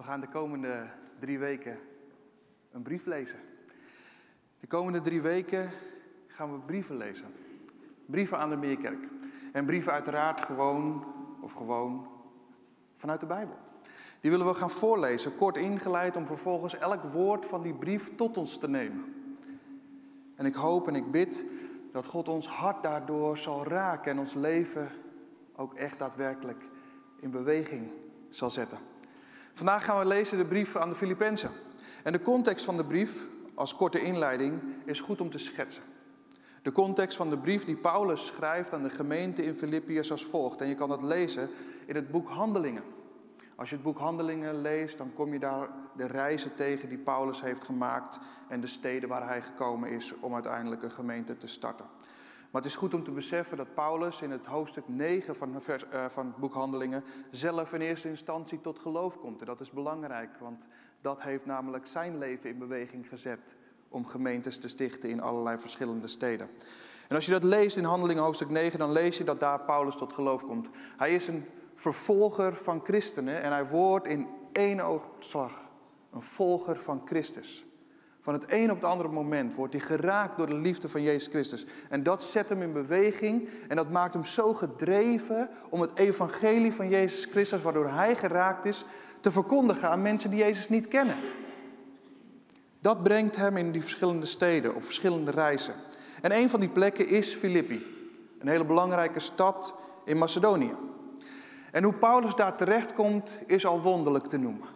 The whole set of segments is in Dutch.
We gaan de komende drie weken een brief lezen. De komende drie weken gaan we brieven lezen. Brieven aan de Meerkerk. En brieven uiteraard gewoon, of gewoon, vanuit de Bijbel. Die willen we gaan voorlezen, kort ingeleid om vervolgens elk woord van die brief tot ons te nemen. En ik hoop en ik bid dat God ons hart daardoor zal raken en ons leven ook echt daadwerkelijk in beweging zal zetten. Vandaag gaan we lezen de brief aan de Filippenzen. En de context van de brief, als korte inleiding, is goed om te schetsen. De context van de brief die Paulus schrijft aan de gemeente in Filippi is als volgt. En je kan dat lezen in het boek Handelingen. Als je het boek Handelingen leest, dan kom je daar de reizen tegen die Paulus heeft gemaakt en de steden waar hij gekomen is om uiteindelijk een gemeente te starten. Maar het is goed om te beseffen dat Paulus in het hoofdstuk 9 van, vers, uh, van het boek Handelingen zelf in eerste instantie tot geloof komt. En dat is belangrijk, want dat heeft namelijk zijn leven in beweging gezet om gemeentes te stichten in allerlei verschillende steden. En als je dat leest in Handelingen hoofdstuk 9, dan lees je dat daar Paulus tot geloof komt. Hij is een vervolger van christenen en hij wordt in één oogslag een volger van Christus. Van het een op het andere moment wordt hij geraakt door de liefde van Jezus Christus. En dat zet hem in beweging en dat maakt hem zo gedreven om het evangelie van Jezus Christus, waardoor hij geraakt is, te verkondigen aan mensen die Jezus niet kennen. Dat brengt hem in die verschillende steden, op verschillende reizen. En een van die plekken is Filippi, een hele belangrijke stad in Macedonië. En hoe Paulus daar terechtkomt is al wonderlijk te noemen.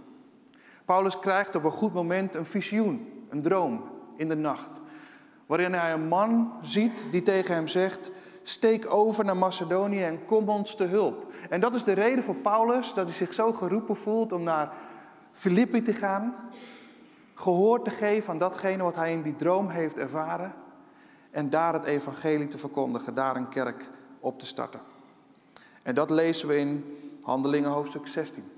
Paulus krijgt op een goed moment een visioen, een droom in de nacht. Waarin hij een man ziet die tegen hem zegt: Steek over naar Macedonië en kom ons te hulp. En dat is de reden voor Paulus dat hij zich zo geroepen voelt om naar Filippi te gaan. Gehoor te geven aan datgene wat hij in die droom heeft ervaren. En daar het evangelie te verkondigen, daar een kerk op te starten. En dat lezen we in Handelingen hoofdstuk 16.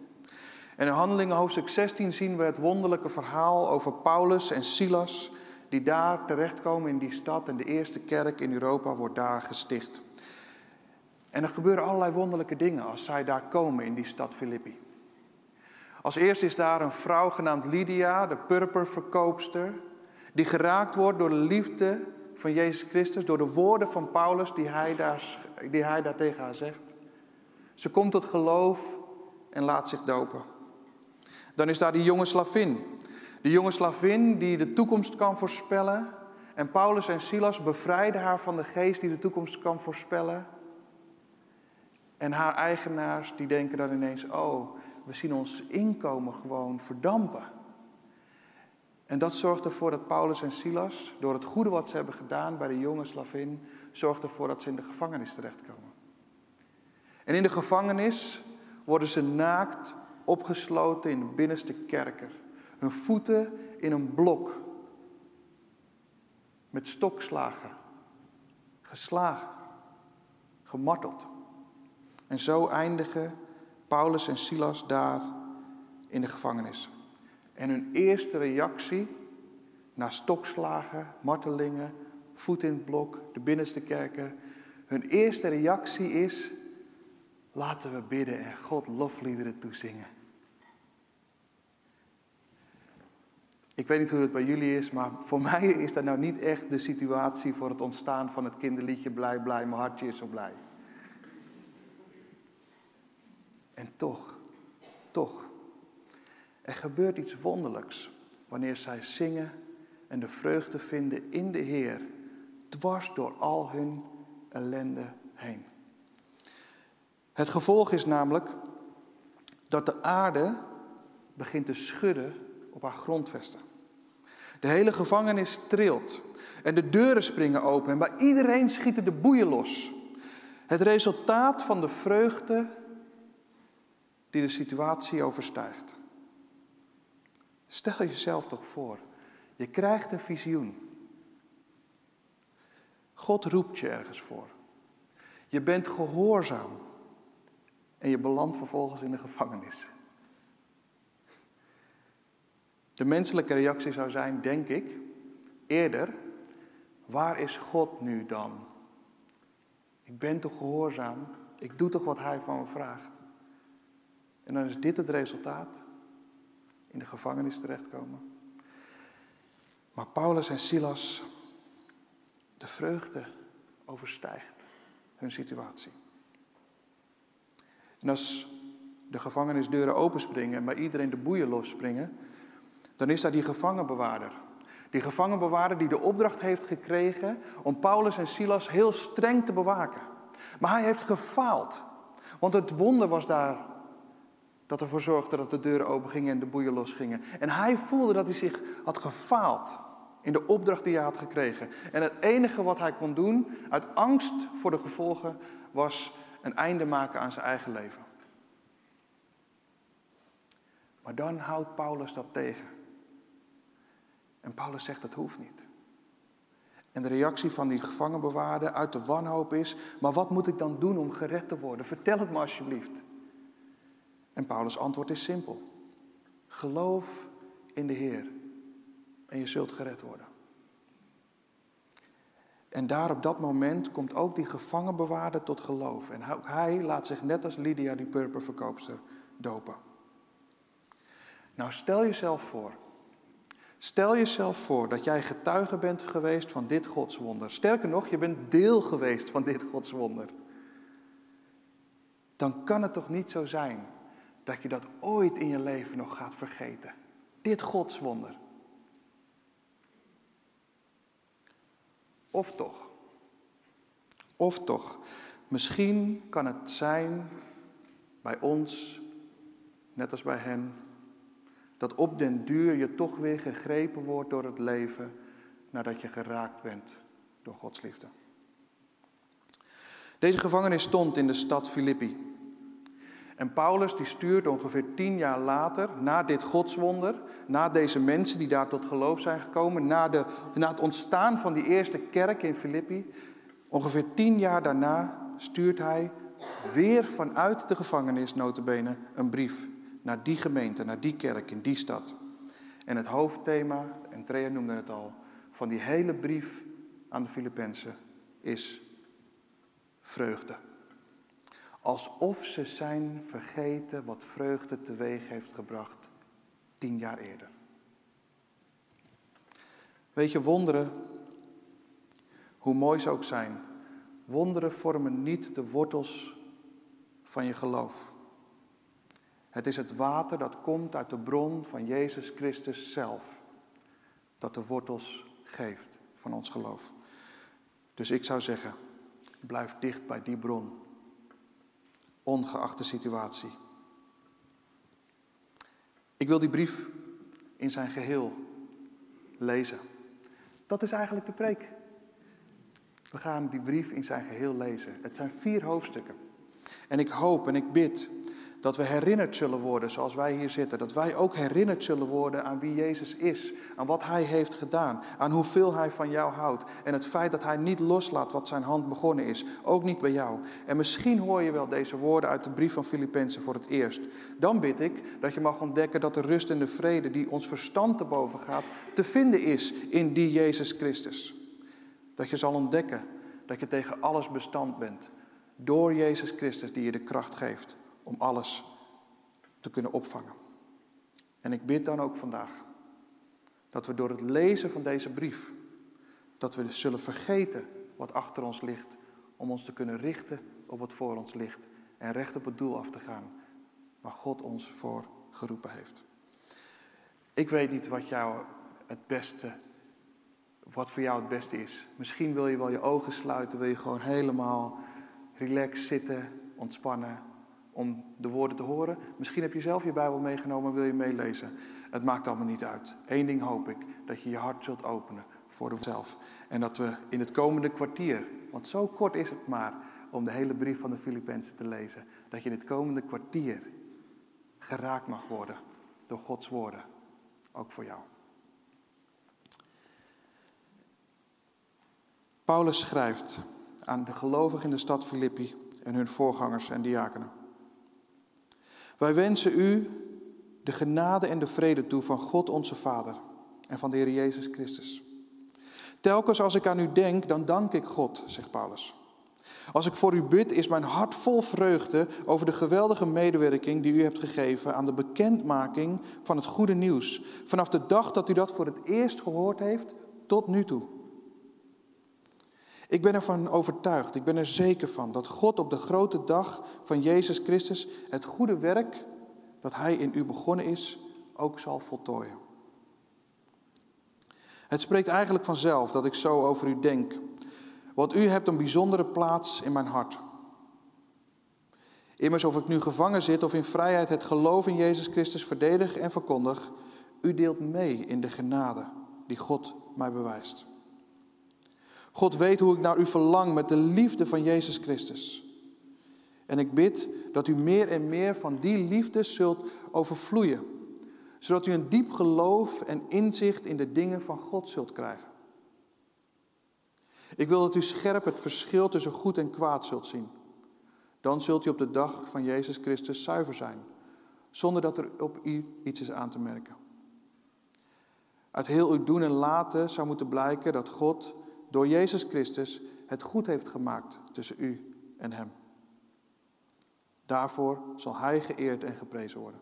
En in Handelingen hoofdstuk 16 zien we het wonderlijke verhaal over Paulus en Silas, die daar terechtkomen in die stad en de eerste kerk in Europa wordt daar gesticht. En er gebeuren allerlei wonderlijke dingen als zij daar komen in die stad Filippi. Als eerste is daar een vrouw genaamd Lydia, de purperverkoopster, die geraakt wordt door de liefde van Jezus Christus, door de woorden van Paulus die hij daar, die hij daar tegen haar zegt. Ze komt tot geloof en laat zich dopen. Dan is daar die jonge slavin. De jonge slavin die de toekomst kan voorspellen. En Paulus en Silas bevrijden haar van de geest die de toekomst kan voorspellen. En haar eigenaars die denken dan ineens, oh, we zien ons inkomen gewoon verdampen. En dat zorgt ervoor dat Paulus en Silas, door het goede wat ze hebben gedaan bij de jonge slavin, zorgt ervoor dat ze in de gevangenis terechtkomen. En in de gevangenis worden ze naakt opgesloten in de binnenste kerker. Hun voeten in een blok. Met stokslagen. Geslagen. Gemarteld. En zo eindigen Paulus en Silas daar in de gevangenis. En hun eerste reactie na stokslagen, martelingen, voet in het blok, de binnenste kerker. Hun eerste reactie is: laten we bidden en God lofliederen toezingen. Ik weet niet hoe het bij jullie is, maar voor mij is dat nou niet echt de situatie voor het ontstaan van het kinderliedje Blij, blij, mijn hartje is zo blij. En toch, toch, er gebeurt iets wonderlijks wanneer zij zingen en de vreugde vinden in de Heer, dwars door al hun ellende heen. Het gevolg is namelijk dat de aarde begint te schudden op haar grondvesten. De hele gevangenis trilt en de deuren springen open en bij iedereen schieten de boeien los. Het resultaat van de vreugde die de situatie overstijgt. Stel jezelf toch voor, je krijgt een visioen. God roept je ergens voor. Je bent gehoorzaam en je belandt vervolgens in de gevangenis. De menselijke reactie zou zijn, denk ik, eerder, waar is God nu dan? Ik ben toch gehoorzaam? Ik doe toch wat Hij van me vraagt? En dan is dit het resultaat? In de gevangenis terechtkomen. Maar Paulus en Silas, de vreugde overstijgt hun situatie. En als de gevangenisdeuren openspringen en bij iedereen de boeien losspringen, dan is daar die gevangenbewaarder. Die gevangenbewaarder die de opdracht heeft gekregen om Paulus en Silas heel streng te bewaken. Maar hij heeft gefaald. Want het wonder was daar dat ervoor zorgde dat de deuren open gingen en de boeien losgingen. En hij voelde dat hij zich had gefaald in de opdracht die hij had gekregen. En het enige wat hij kon doen, uit angst voor de gevolgen, was een einde maken aan zijn eigen leven. Maar dan houdt Paulus dat tegen. En Paulus zegt dat hoeft niet. En de reactie van die gevangenbewaarde uit de wanhoop is: Maar wat moet ik dan doen om gered te worden? Vertel het me alsjeblieft. En Paulus' antwoord is simpel: Geloof in de Heer en je zult gered worden. En daar op dat moment komt ook die gevangenbewaarder tot geloof. En ook hij laat zich net als Lydia, die purperverkoopster, dopen. Nou, stel jezelf voor. Stel jezelf voor dat jij getuige bent geweest van dit godswonder. Sterker nog, je bent deel geweest van dit godswonder. Dan kan het toch niet zo zijn dat je dat ooit in je leven nog gaat vergeten. Dit godswonder. Of toch? Of toch? Misschien kan het zijn bij ons, net als bij hen, dat op den duur je toch weer gegrepen wordt door het leven nadat je geraakt bent door Gods liefde. Deze gevangenis stond in de stad Filippi. En Paulus die stuurt ongeveer tien jaar later, na dit godswonder, na deze mensen die daar tot geloof zijn gekomen, na, de, na het ontstaan van die eerste kerk in Filippi, ongeveer tien jaar daarna stuurt hij weer vanuit de gevangenis, notabene, een brief naar die gemeente, naar die kerk in die stad. En het hoofdthema, en Trea noemde het al, van die hele brief aan de Filippenzen is vreugde. Alsof ze zijn vergeten wat vreugde teweeg heeft gebracht tien jaar eerder. Weet je, wonderen, hoe mooi ze ook zijn, wonderen vormen niet de wortels van je geloof. Het is het water dat komt uit de bron van Jezus Christus zelf, dat de wortels geeft van ons geloof. Dus ik zou zeggen, blijf dicht bij die bron ongeacht de situatie. Ik wil die brief in zijn geheel lezen. Dat is eigenlijk de preek. We gaan die brief in zijn geheel lezen. Het zijn vier hoofdstukken. En ik hoop en ik bid dat we herinnerd zullen worden zoals wij hier zitten. Dat wij ook herinnerd zullen worden aan wie Jezus is. Aan wat Hij heeft gedaan. Aan hoeveel Hij van jou houdt. En het feit dat Hij niet loslaat wat zijn hand begonnen is. Ook niet bij jou. En misschien hoor je wel deze woorden uit de brief van Filippenzen voor het eerst. Dan bid ik dat je mag ontdekken dat de rust en de vrede die ons verstand te boven gaat, te vinden is in die Jezus Christus. Dat je zal ontdekken dat je tegen alles bestand bent. Door Jezus Christus die je de kracht geeft om alles te kunnen opvangen. En ik bid dan ook vandaag dat we door het lezen van deze brief, dat we zullen vergeten wat achter ons ligt, om ons te kunnen richten op wat voor ons ligt en recht op het doel af te gaan waar God ons voor geroepen heeft. Ik weet niet wat jou het beste, wat voor jou het beste is. Misschien wil je wel je ogen sluiten, wil je gewoon helemaal relax zitten, ontspannen, om de woorden te horen. Misschien heb je zelf je Bijbel meegenomen en wil je meelezen. Het maakt allemaal niet uit. Eén ding hoop ik, dat je je hart zult openen voor zelf. En dat we in het komende kwartier, want zo kort is het maar om de hele brief van de Filippenzen te lezen, dat je in het komende kwartier geraakt mag worden door Gods woorden, ook voor jou. Paulus schrijft aan de gelovigen in de stad Filippi en hun voorgangers en diakenen. Wij wensen u de genade en de vrede toe van God onze Vader en van de Heer Jezus Christus. Telkens als ik aan u denk, dan dank ik God, zegt Paulus. Als ik voor u bid, is mijn hart vol vreugde over de geweldige medewerking die u hebt gegeven aan de bekendmaking van het goede nieuws. Vanaf de dag dat u dat voor het eerst gehoord heeft, tot nu toe. Ik ben ervan overtuigd, ik ben er zeker van dat God op de grote dag van Jezus Christus het goede werk dat Hij in u begonnen is, ook zal voltooien. Het spreekt eigenlijk vanzelf dat ik zo over u denk, want u hebt een bijzondere plaats in mijn hart. Immers of ik nu gevangen zit of in vrijheid het geloof in Jezus Christus verdedig en verkondig, u deelt mee in de genade die God mij bewijst. God weet hoe ik naar u verlang met de liefde van Jezus Christus. En ik bid dat u meer en meer van die liefde zult overvloeien, zodat u een diep geloof en inzicht in de dingen van God zult krijgen. Ik wil dat u scherp het verschil tussen goed en kwaad zult zien. Dan zult u op de dag van Jezus Christus zuiver zijn, zonder dat er op u iets is aan te merken. Uit heel uw doen en laten zou moeten blijken dat God door Jezus Christus het goed heeft gemaakt tussen u en Hem. Daarvoor zal Hij geëerd en geprezen worden.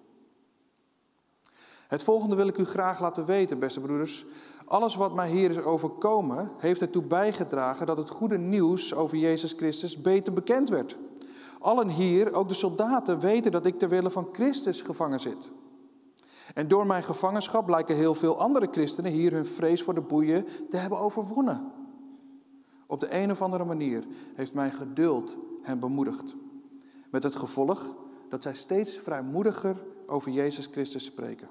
Het volgende wil ik u graag laten weten, beste broeders. Alles wat mij hier is overkomen, heeft ertoe bijgedragen dat het goede nieuws over Jezus Christus beter bekend werd. Allen hier, ook de soldaten, weten dat ik ter wille van Christus gevangen zit. En door mijn gevangenschap lijken heel veel andere christenen hier hun vrees voor de boeien te hebben overwonnen. Op de een of andere manier heeft mijn geduld hen bemoedigd. Met het gevolg dat zij steeds vrijmoediger over Jezus Christus spreken.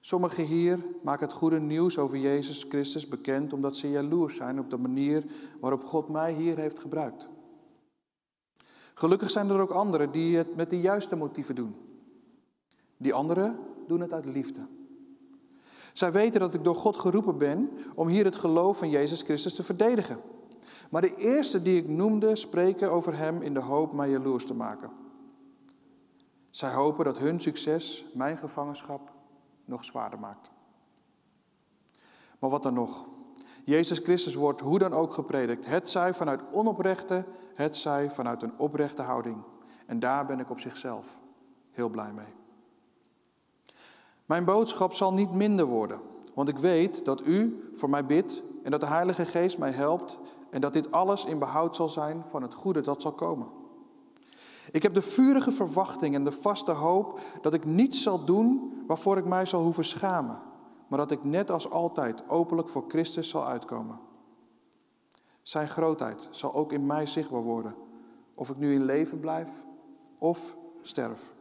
Sommigen hier maken het goede nieuws over Jezus Christus bekend omdat ze jaloers zijn op de manier waarop God mij hier heeft gebruikt. Gelukkig zijn er ook anderen die het met de juiste motieven doen. Die anderen doen het uit liefde. Zij weten dat ik door God geroepen ben om hier het geloof van Jezus Christus te verdedigen. Maar de eerste die ik noemde spreken over Hem in de hoop mij jaloers te maken. Zij hopen dat hun succes mijn gevangenschap nog zwaarder maakt. Maar wat dan nog? Jezus Christus wordt hoe dan ook gepredikt. Het zij vanuit onoprechte, het zij vanuit een oprechte houding. En daar ben ik op zichzelf heel blij mee. Mijn boodschap zal niet minder worden, want ik weet dat u voor mij bidt en dat de Heilige Geest mij helpt en dat dit alles in behoud zal zijn van het goede dat zal komen. Ik heb de vurige verwachting en de vaste hoop dat ik niets zal doen waarvoor ik mij zal hoeven schamen, maar dat ik net als altijd openlijk voor Christus zal uitkomen. Zijn grootheid zal ook in mij zichtbaar worden, of ik nu in leven blijf of sterf.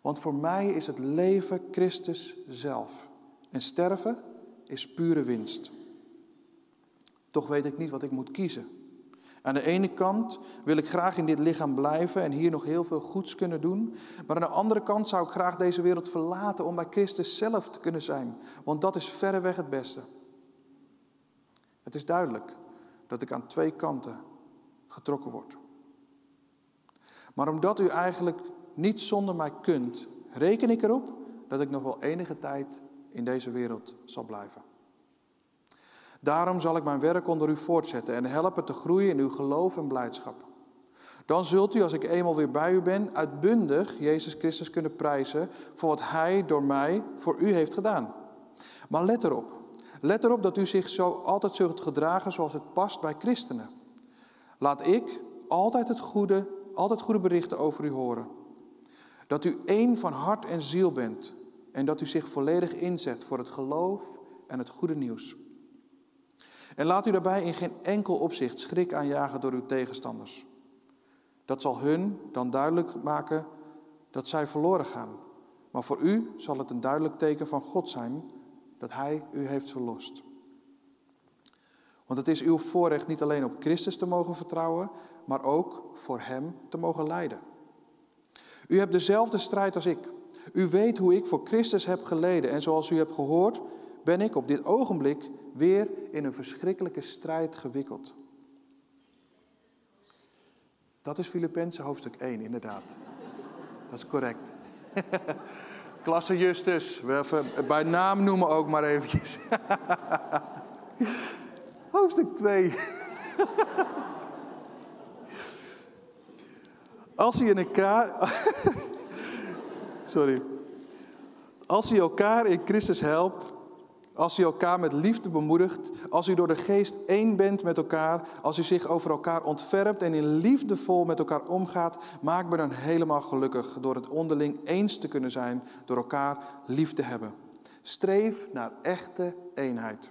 Want voor mij is het leven Christus zelf en sterven is pure winst. Toch weet ik niet wat ik moet kiezen. Aan de ene kant wil ik graag in dit lichaam blijven en hier nog heel veel goeds kunnen doen. Maar aan de andere kant zou ik graag deze wereld verlaten om bij Christus zelf te kunnen zijn. Want dat is verreweg het beste. Het is duidelijk dat ik aan twee kanten getrokken word. Maar omdat u eigenlijk niet zonder mij kunt, reken ik erop dat ik nog wel enige tijd in deze wereld zal blijven. Daarom zal ik mijn werk onder u voortzetten en helpen te groeien in uw geloof en blijdschap. Dan zult u, als ik eenmaal weer bij u ben, uitbundig Jezus Christus kunnen prijzen voor wat Hij door mij voor u heeft gedaan. Maar let erop, let erop dat u zich zo altijd zult gedragen zoals het past bij christenen. Laat ik altijd het goede, altijd goede berichten over u horen. Dat u één van hart en ziel bent en dat u zich volledig inzet voor het geloof en het goede nieuws. En laat u daarbij in geen enkel opzicht schrik aanjagen door uw tegenstanders. Dat zal hun dan duidelijk maken dat zij verloren gaan. Maar voor u zal het een duidelijk teken van God zijn dat Hij u heeft verlost. Want het is uw voorrecht niet alleen op Christus te mogen vertrouwen, maar ook voor Hem te mogen lijden. U hebt dezelfde strijd als ik. U weet hoe ik voor Christus heb geleden. En zoals u hebt gehoord, ben ik op dit ogenblik weer in een verschrikkelijke strijd gewikkeld. Dat is Filippenzen hoofdstuk 1, inderdaad. Dat is correct. Klasse Justus, even bij naam noemen ook maar eventjes. hoofdstuk 2. Als je in elkaar. Sorry. Als je elkaar in Christus helpt, als u elkaar met liefde bemoedigt, als u door de geest één bent met elkaar, als u zich over elkaar ontfermt en in liefdevol met elkaar omgaat, maak me dan helemaal gelukkig door het onderling eens te kunnen zijn, door elkaar lief te hebben. Streef naar echte eenheid.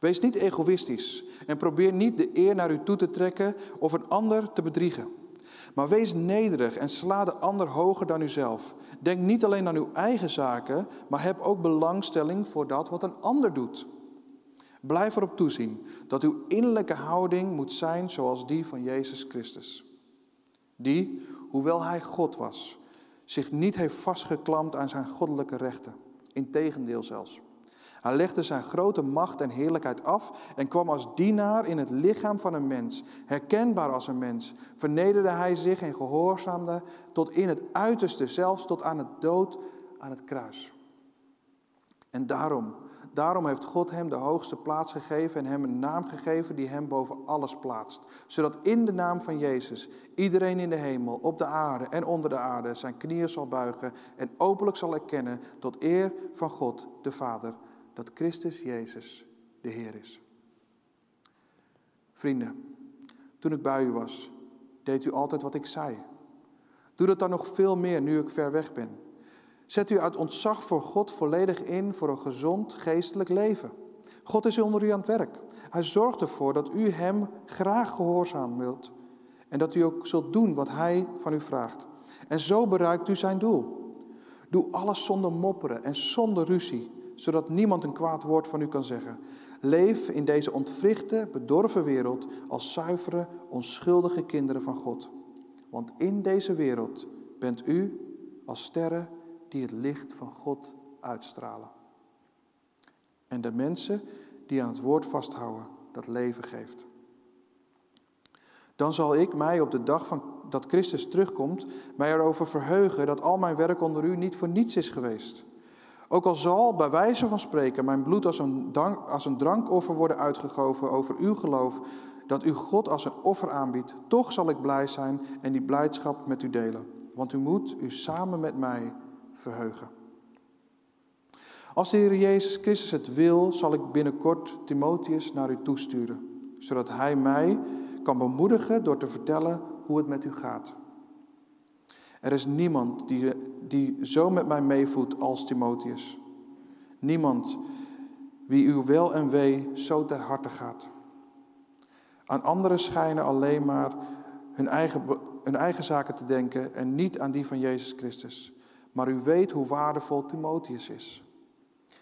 Wees niet egoïstisch en probeer niet de eer naar u toe te trekken of een ander te bedriegen. Maar wees nederig en sla de ander hoger dan uzelf. Denk niet alleen aan uw eigen zaken, maar heb ook belangstelling voor dat wat een ander doet. Blijf erop toezien dat uw innerlijke houding moet zijn zoals die van Jezus Christus. Die, hoewel hij God was, zich niet heeft vastgeklampt aan zijn goddelijke rechten. Integendeel zelfs. Hij legde zijn grote macht en heerlijkheid af en kwam als dienaar in het lichaam van een mens. Herkenbaar als een mens, vernederde hij zich en gehoorzaamde tot in het uiterste, zelfs tot aan het dood aan het kruis. En daarom, daarom heeft God hem de hoogste plaats gegeven en hem een naam gegeven die hem boven alles plaatst. Zodat in de naam van Jezus iedereen in de hemel, op de aarde en onder de aarde zijn knieën zal buigen en openlijk zal erkennen tot eer van God de Vader dat Christus Jezus de Heer is. Vrienden, toen ik bij u was, deed u altijd wat ik zei. Doe dat dan nog veel meer nu ik ver weg ben. Zet u uit ontzag voor God volledig in voor een gezond geestelijk leven. God is onder u aan het werk. Hij zorgt ervoor dat u Hem graag gehoorzaam wilt en dat u ook zult doen wat Hij van u vraagt. En zo bereikt u zijn doel. Doe alles zonder mopperen en zonder ruzie zodat niemand een kwaad woord van u kan zeggen. Leef in deze ontwrichte, bedorven wereld als zuivere, onschuldige kinderen van God. Want in deze wereld bent u als sterren die het licht van God uitstralen. En de mensen die aan het woord vasthouden dat leven geeft. Dan zal ik mij op de dag van, dat Christus terugkomt, mij erover verheugen dat al mijn werk onder u niet voor niets is geweest. Ook al zal, bij wijze van spreken, mijn bloed als een, dank, drankoffer worden uitgegoven over uw geloof, dat u God als een offer aanbiedt, toch zal ik blij zijn en die blijdschap met u delen. Want u moet u samen met mij verheugen. Als de Heer Jezus Christus het wil, zal ik binnenkort Timotheus naar u toesturen, zodat hij mij kan bemoedigen door te vertellen hoe het met u gaat. Er is niemand die, die zo met mij meevoedt als Timotheus. Niemand wie uw wel en wee zo ter harte gaat. Aan anderen schijnen alleen maar hun eigen, hun eigen zaken te denken en niet aan die van Jezus Christus. Maar u weet hoe waardevol Timotheus is.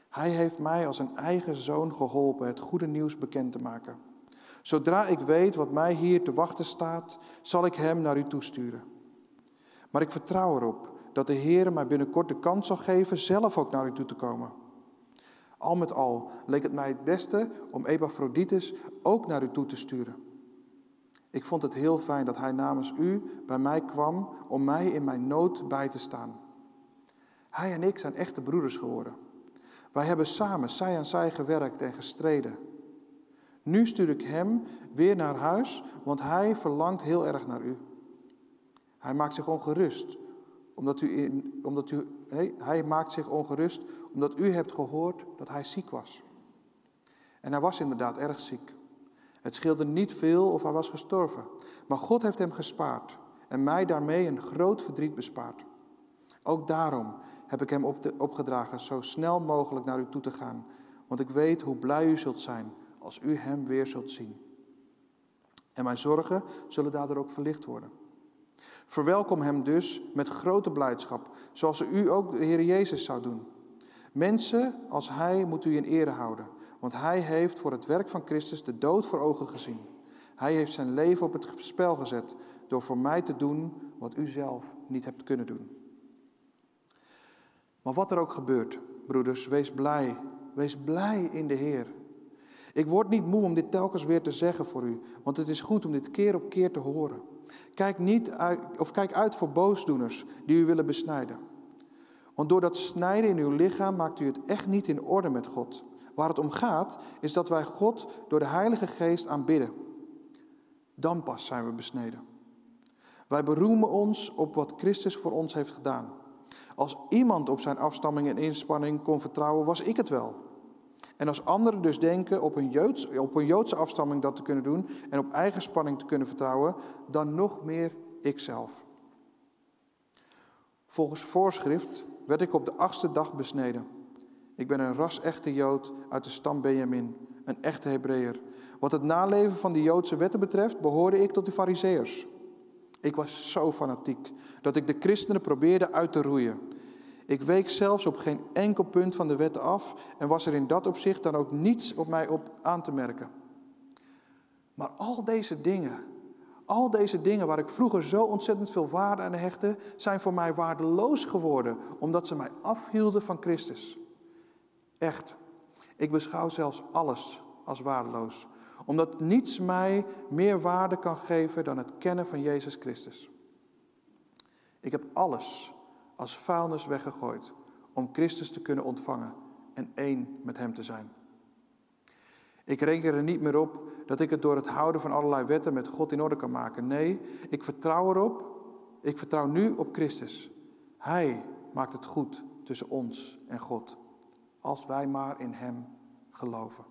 Hij heeft mij als een eigen zoon geholpen het goede nieuws bekend te maken. Zodra ik weet wat mij hier te wachten staat, zal ik hem naar u toesturen. Maar ik vertrouw erop dat de Heer mij binnenkort de kans zal geven zelf ook naar u toe te komen. Al met al leek het mij het beste om Epaphroditus ook naar u toe te sturen. Ik vond het heel fijn dat hij namens u bij mij kwam om mij in mijn nood bij te staan. Hij en ik zijn echte broeders geworden. Wij hebben samen zij aan zij gewerkt en gestreden. Nu stuur ik hem weer naar huis, want hij verlangt heel erg naar u. Hij maakt zich ongerust omdat u, in, omdat u nee, hij maakt zich ongerust omdat u hebt gehoord dat hij ziek was. En hij was inderdaad erg ziek. Het scheelde niet veel of hij was gestorven. Maar God heeft hem gespaard en mij daarmee een groot verdriet bespaard. Ook daarom heb ik hem op de, opgedragen zo snel mogelijk naar u toe te gaan. Want ik weet hoe blij u zult zijn als u hem weer zult zien. En mijn zorgen zullen daardoor ook verlicht worden. Verwelkom hem dus met grote blijdschap, zoals u ook de Heer Jezus zou doen. Mensen als hij moet u in ere houden, want hij heeft voor het werk van Christus de dood voor ogen gezien. Hij heeft zijn leven op het spel gezet door voor mij te doen wat u zelf niet hebt kunnen doen. Maar wat er ook gebeurt, broeders, wees blij. Wees blij in de Heer. Ik word niet moe om dit telkens weer te zeggen voor u, want het is goed om dit keer op keer te horen. Kijk, niet of kijk uit voor boosdoeners die u willen besnijden. Want door dat snijden in uw lichaam maakt u het echt niet in orde met God. Waar het om gaat, is dat wij God door de Heilige Geest aanbidden. Dan pas zijn we besneden. Wij beroemen ons op wat Christus voor ons heeft gedaan. Als iemand op zijn afstamming en inspanning kon vertrouwen, was ik het wel. En als anderen dus denken op een, Joods, op een Joodse afstamming dat te kunnen doen en op eigen spanning te kunnen vertrouwen, dan nog meer ikzelf. Volgens voorschrift werd ik op de achtste dag besneden. Ik ben een ras-echte Jood uit de stam Benjamin, een echte Hebreeër. Wat het naleven van de Joodse wetten betreft, behoorde ik tot de Fariseërs. Ik was zo fanatiek dat ik de christenen probeerde uit te roeien. Ik week zelfs op geen enkel punt van de wetten af en was er in dat opzicht dan ook niets op mij op aan te merken. Maar al deze dingen, al deze dingen waar ik vroeger zo ontzettend veel waarde aan hechtte, zijn voor mij waardeloos geworden, omdat ze mij afhielden van Christus. Echt, ik beschouw zelfs alles als waardeloos, omdat niets mij meer waarde kan geven dan het kennen van Jezus Christus. Ik heb alles als vuilnis weggegooid om Christus te kunnen ontvangen en één met Hem te zijn. Ik reken er niet meer op dat ik het door het houden van allerlei wetten met God in orde kan maken. Nee, ik vertrouw erop. Ik vertrouw nu op Christus. Hij maakt het goed tussen ons en God, als wij maar in Hem geloven.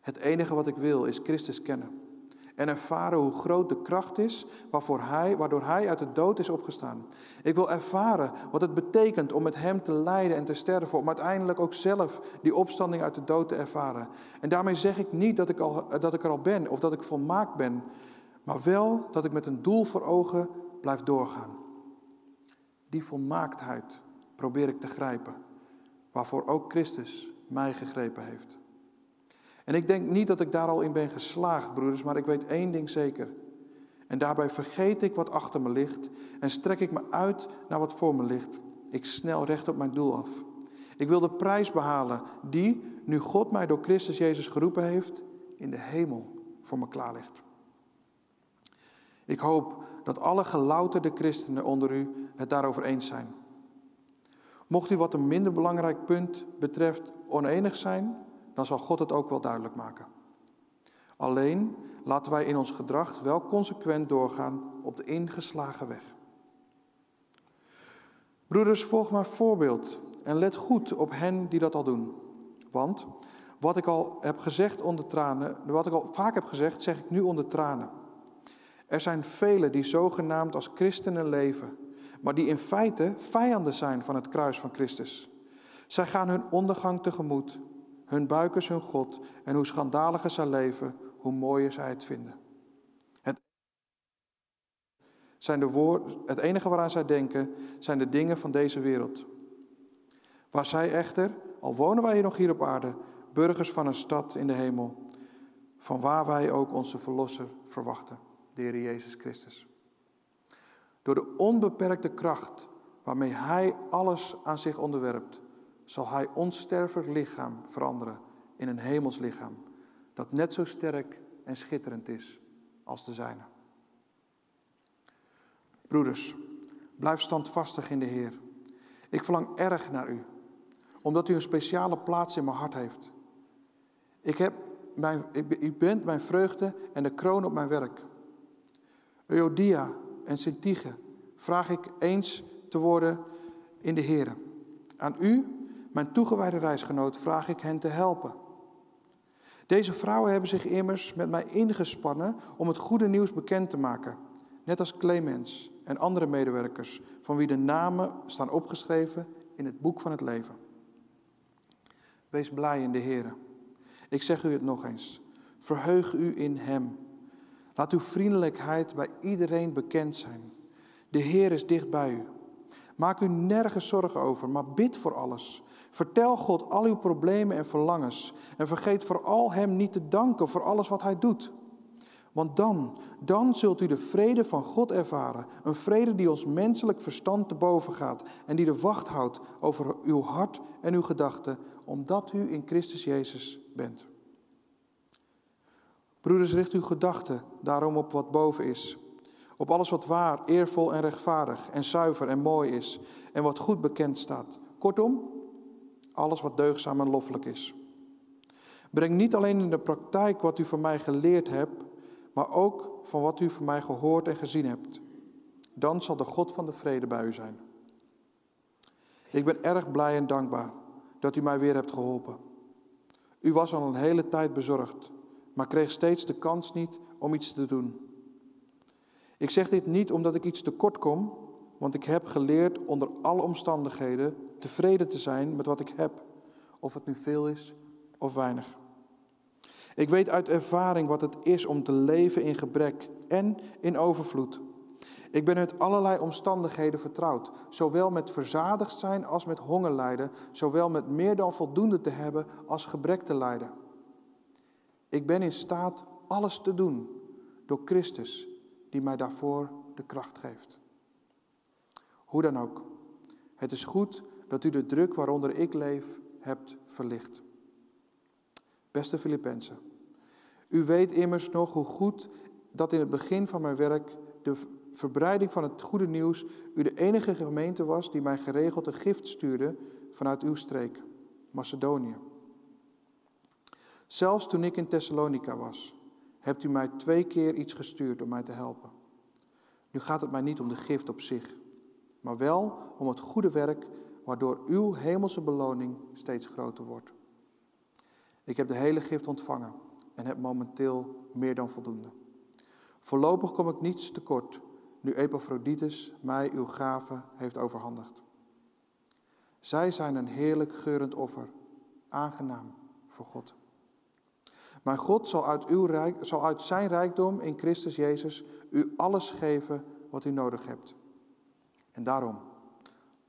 Het enige wat ik wil is Christus kennen en ervaren hoe groot de kracht is waarvoor hij, waardoor Hij uit de dood is opgestaan. Ik wil ervaren wat het betekent om met Hem te lijden en te sterven, om uiteindelijk ook zelf die opstanding uit de dood te ervaren. En daarmee zeg ik niet dat ik, al, dat ik er al ben of dat ik volmaakt ben, maar wel dat ik met een doel voor ogen blijf doorgaan. Die volmaaktheid probeer ik te grijpen, waarvoor ook Christus mij gegrepen heeft. En ik denk niet dat ik daar al in ben geslaagd, broeders, maar ik weet één ding zeker. En daarbij vergeet ik wat achter me ligt en strek ik me uit naar wat voor me ligt. Ik snel recht op mijn doel af. Ik wil de prijs behalen die, nu God mij door Christus Jezus geroepen heeft, in de hemel voor me klaar ligt. Ik hoop dat alle gelouterde christenen onder u het daarover eens zijn. Mocht u wat een minder belangrijk punt betreft onenig zijn, dan zal God het ook wel duidelijk maken. Alleen laten wij in ons gedrag wel consequent doorgaan op de ingeslagen weg. Broeders, volg mijn voorbeeld en let goed op hen die dat al doen. Want wat ik al heb gezegd onder tranen, wat ik al vaak heb gezegd, zeg ik nu onder tranen. Er zijn velen die zogenaamd als christenen leven, maar die in feite vijanden zijn van het kruis van Christus. Zij gaan hun ondergang tegemoet hun buik is hun God en hoe schandaliger zij leven, hoe mooier zij het vinden. Het, zijn de woord, het enige waaraan zij denken zijn de dingen van deze wereld. Waar zij echter, al wonen wij nog hier op aarde, burgers van een stad in de hemel, van waar wij ook onze Verlosser verwachten, de Heer Jezus Christus. Door de onbeperkte kracht waarmee Hij alles aan zich onderwerpt, zal hij ons sterfelijk lichaam veranderen in een hemels lichaam, dat net zo sterk en schitterend is als de zijne. Broeders, blijf standvastig in de Heer. Ik verlang erg naar u, omdat u een speciale plaats in mijn hart heeft. Ik heb mijn, u bent mijn vreugde en de kroon op mijn werk. Euodia en Sintige vraag ik eens te worden in de Heer. Aan u mijn toegewijde reisgenoot, vraag ik hen te helpen. Deze vrouwen hebben zich immers met mij ingespannen om het goede nieuws bekend te maken. Net als Clemens en andere medewerkers, van wie de namen staan opgeschreven in het boek van het leven. Wees blij in de Heer. Ik zeg u het nog eens. Verheug u in Hem. Laat uw vriendelijkheid bij iedereen bekend zijn. De Heer is dicht bij u. Maak u nergens zorgen over, maar bid voor alles. Vertel God al uw problemen en verlangens. En vergeet vooral Hem niet te danken voor alles wat Hij doet. Want dan, dan zult u de vrede van God ervaren. Een vrede die ons menselijk verstand te boven gaat. En die de wacht houdt over uw hart en uw gedachten, omdat u in Christus Jezus bent. Broeders, richt uw gedachten daarom op wat boven is. Op alles wat waar, eervol en rechtvaardig en zuiver en mooi is. En wat goed bekend staat. Kortom, alles wat deugzaam en loffelijk is. Breng niet alleen in de praktijk wat u van mij geleerd hebt, maar ook van wat u van mij gehoord en gezien hebt. Dan zal de God van de vrede bij u zijn. Ik ben erg blij en dankbaar dat u mij weer hebt geholpen. U was al een hele tijd bezorgd, maar kreeg steeds de kans niet om iets te doen. Ik zeg dit niet omdat ik iets tekort kom, want ik heb geleerd onder alle omstandigheden tevreden te zijn met wat ik heb, of het nu veel is of weinig. Ik weet uit ervaring wat het is om te leven in gebrek en in overvloed. Ik ben met allerlei omstandigheden vertrouwd, zowel met verzadigd zijn als met honger lijden, zowel met meer dan voldoende te hebben als gebrek te lijden. Ik ben in staat alles te doen door Christus, die mij daarvoor de kracht geeft. Hoe dan ook, het is goed dat u de druk waaronder ik leef hebt verlicht. Beste Filippenzen, u weet immers nog hoe goed dat in het begin van mijn werk de verbreiding van het goede nieuws u de enige gemeente was die mij geregeld een gift stuurde vanuit uw streek, Macedonië. Zelfs toen ik in Thessalonica was, hebt u mij twee keer iets gestuurd om mij te helpen. Nu gaat het mij niet om de gift op zich, maar wel om het goede werk waardoor uw hemelse beloning steeds groter wordt. Ik heb de hele gift ontvangen en heb momenteel meer dan voldoende. Voorlopig kom ik niets tekort, nu Epaphroditus mij uw gave heeft overhandigd. Zij zijn een heerlijk geurend offer, aangenaam voor God. Maar God zal uit, uw rijk, zal uit zijn rijkdom in Christus Jezus u alles geven wat u nodig hebt. En daarom,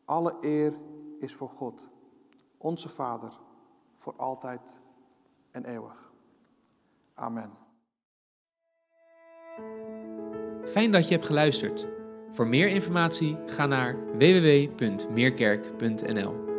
alle eer is voor God, onze Vader, voor altijd en eeuwig. Amen. Fijn dat je hebt geluisterd. Voor meer informatie ga naar www.meerkerk.nl.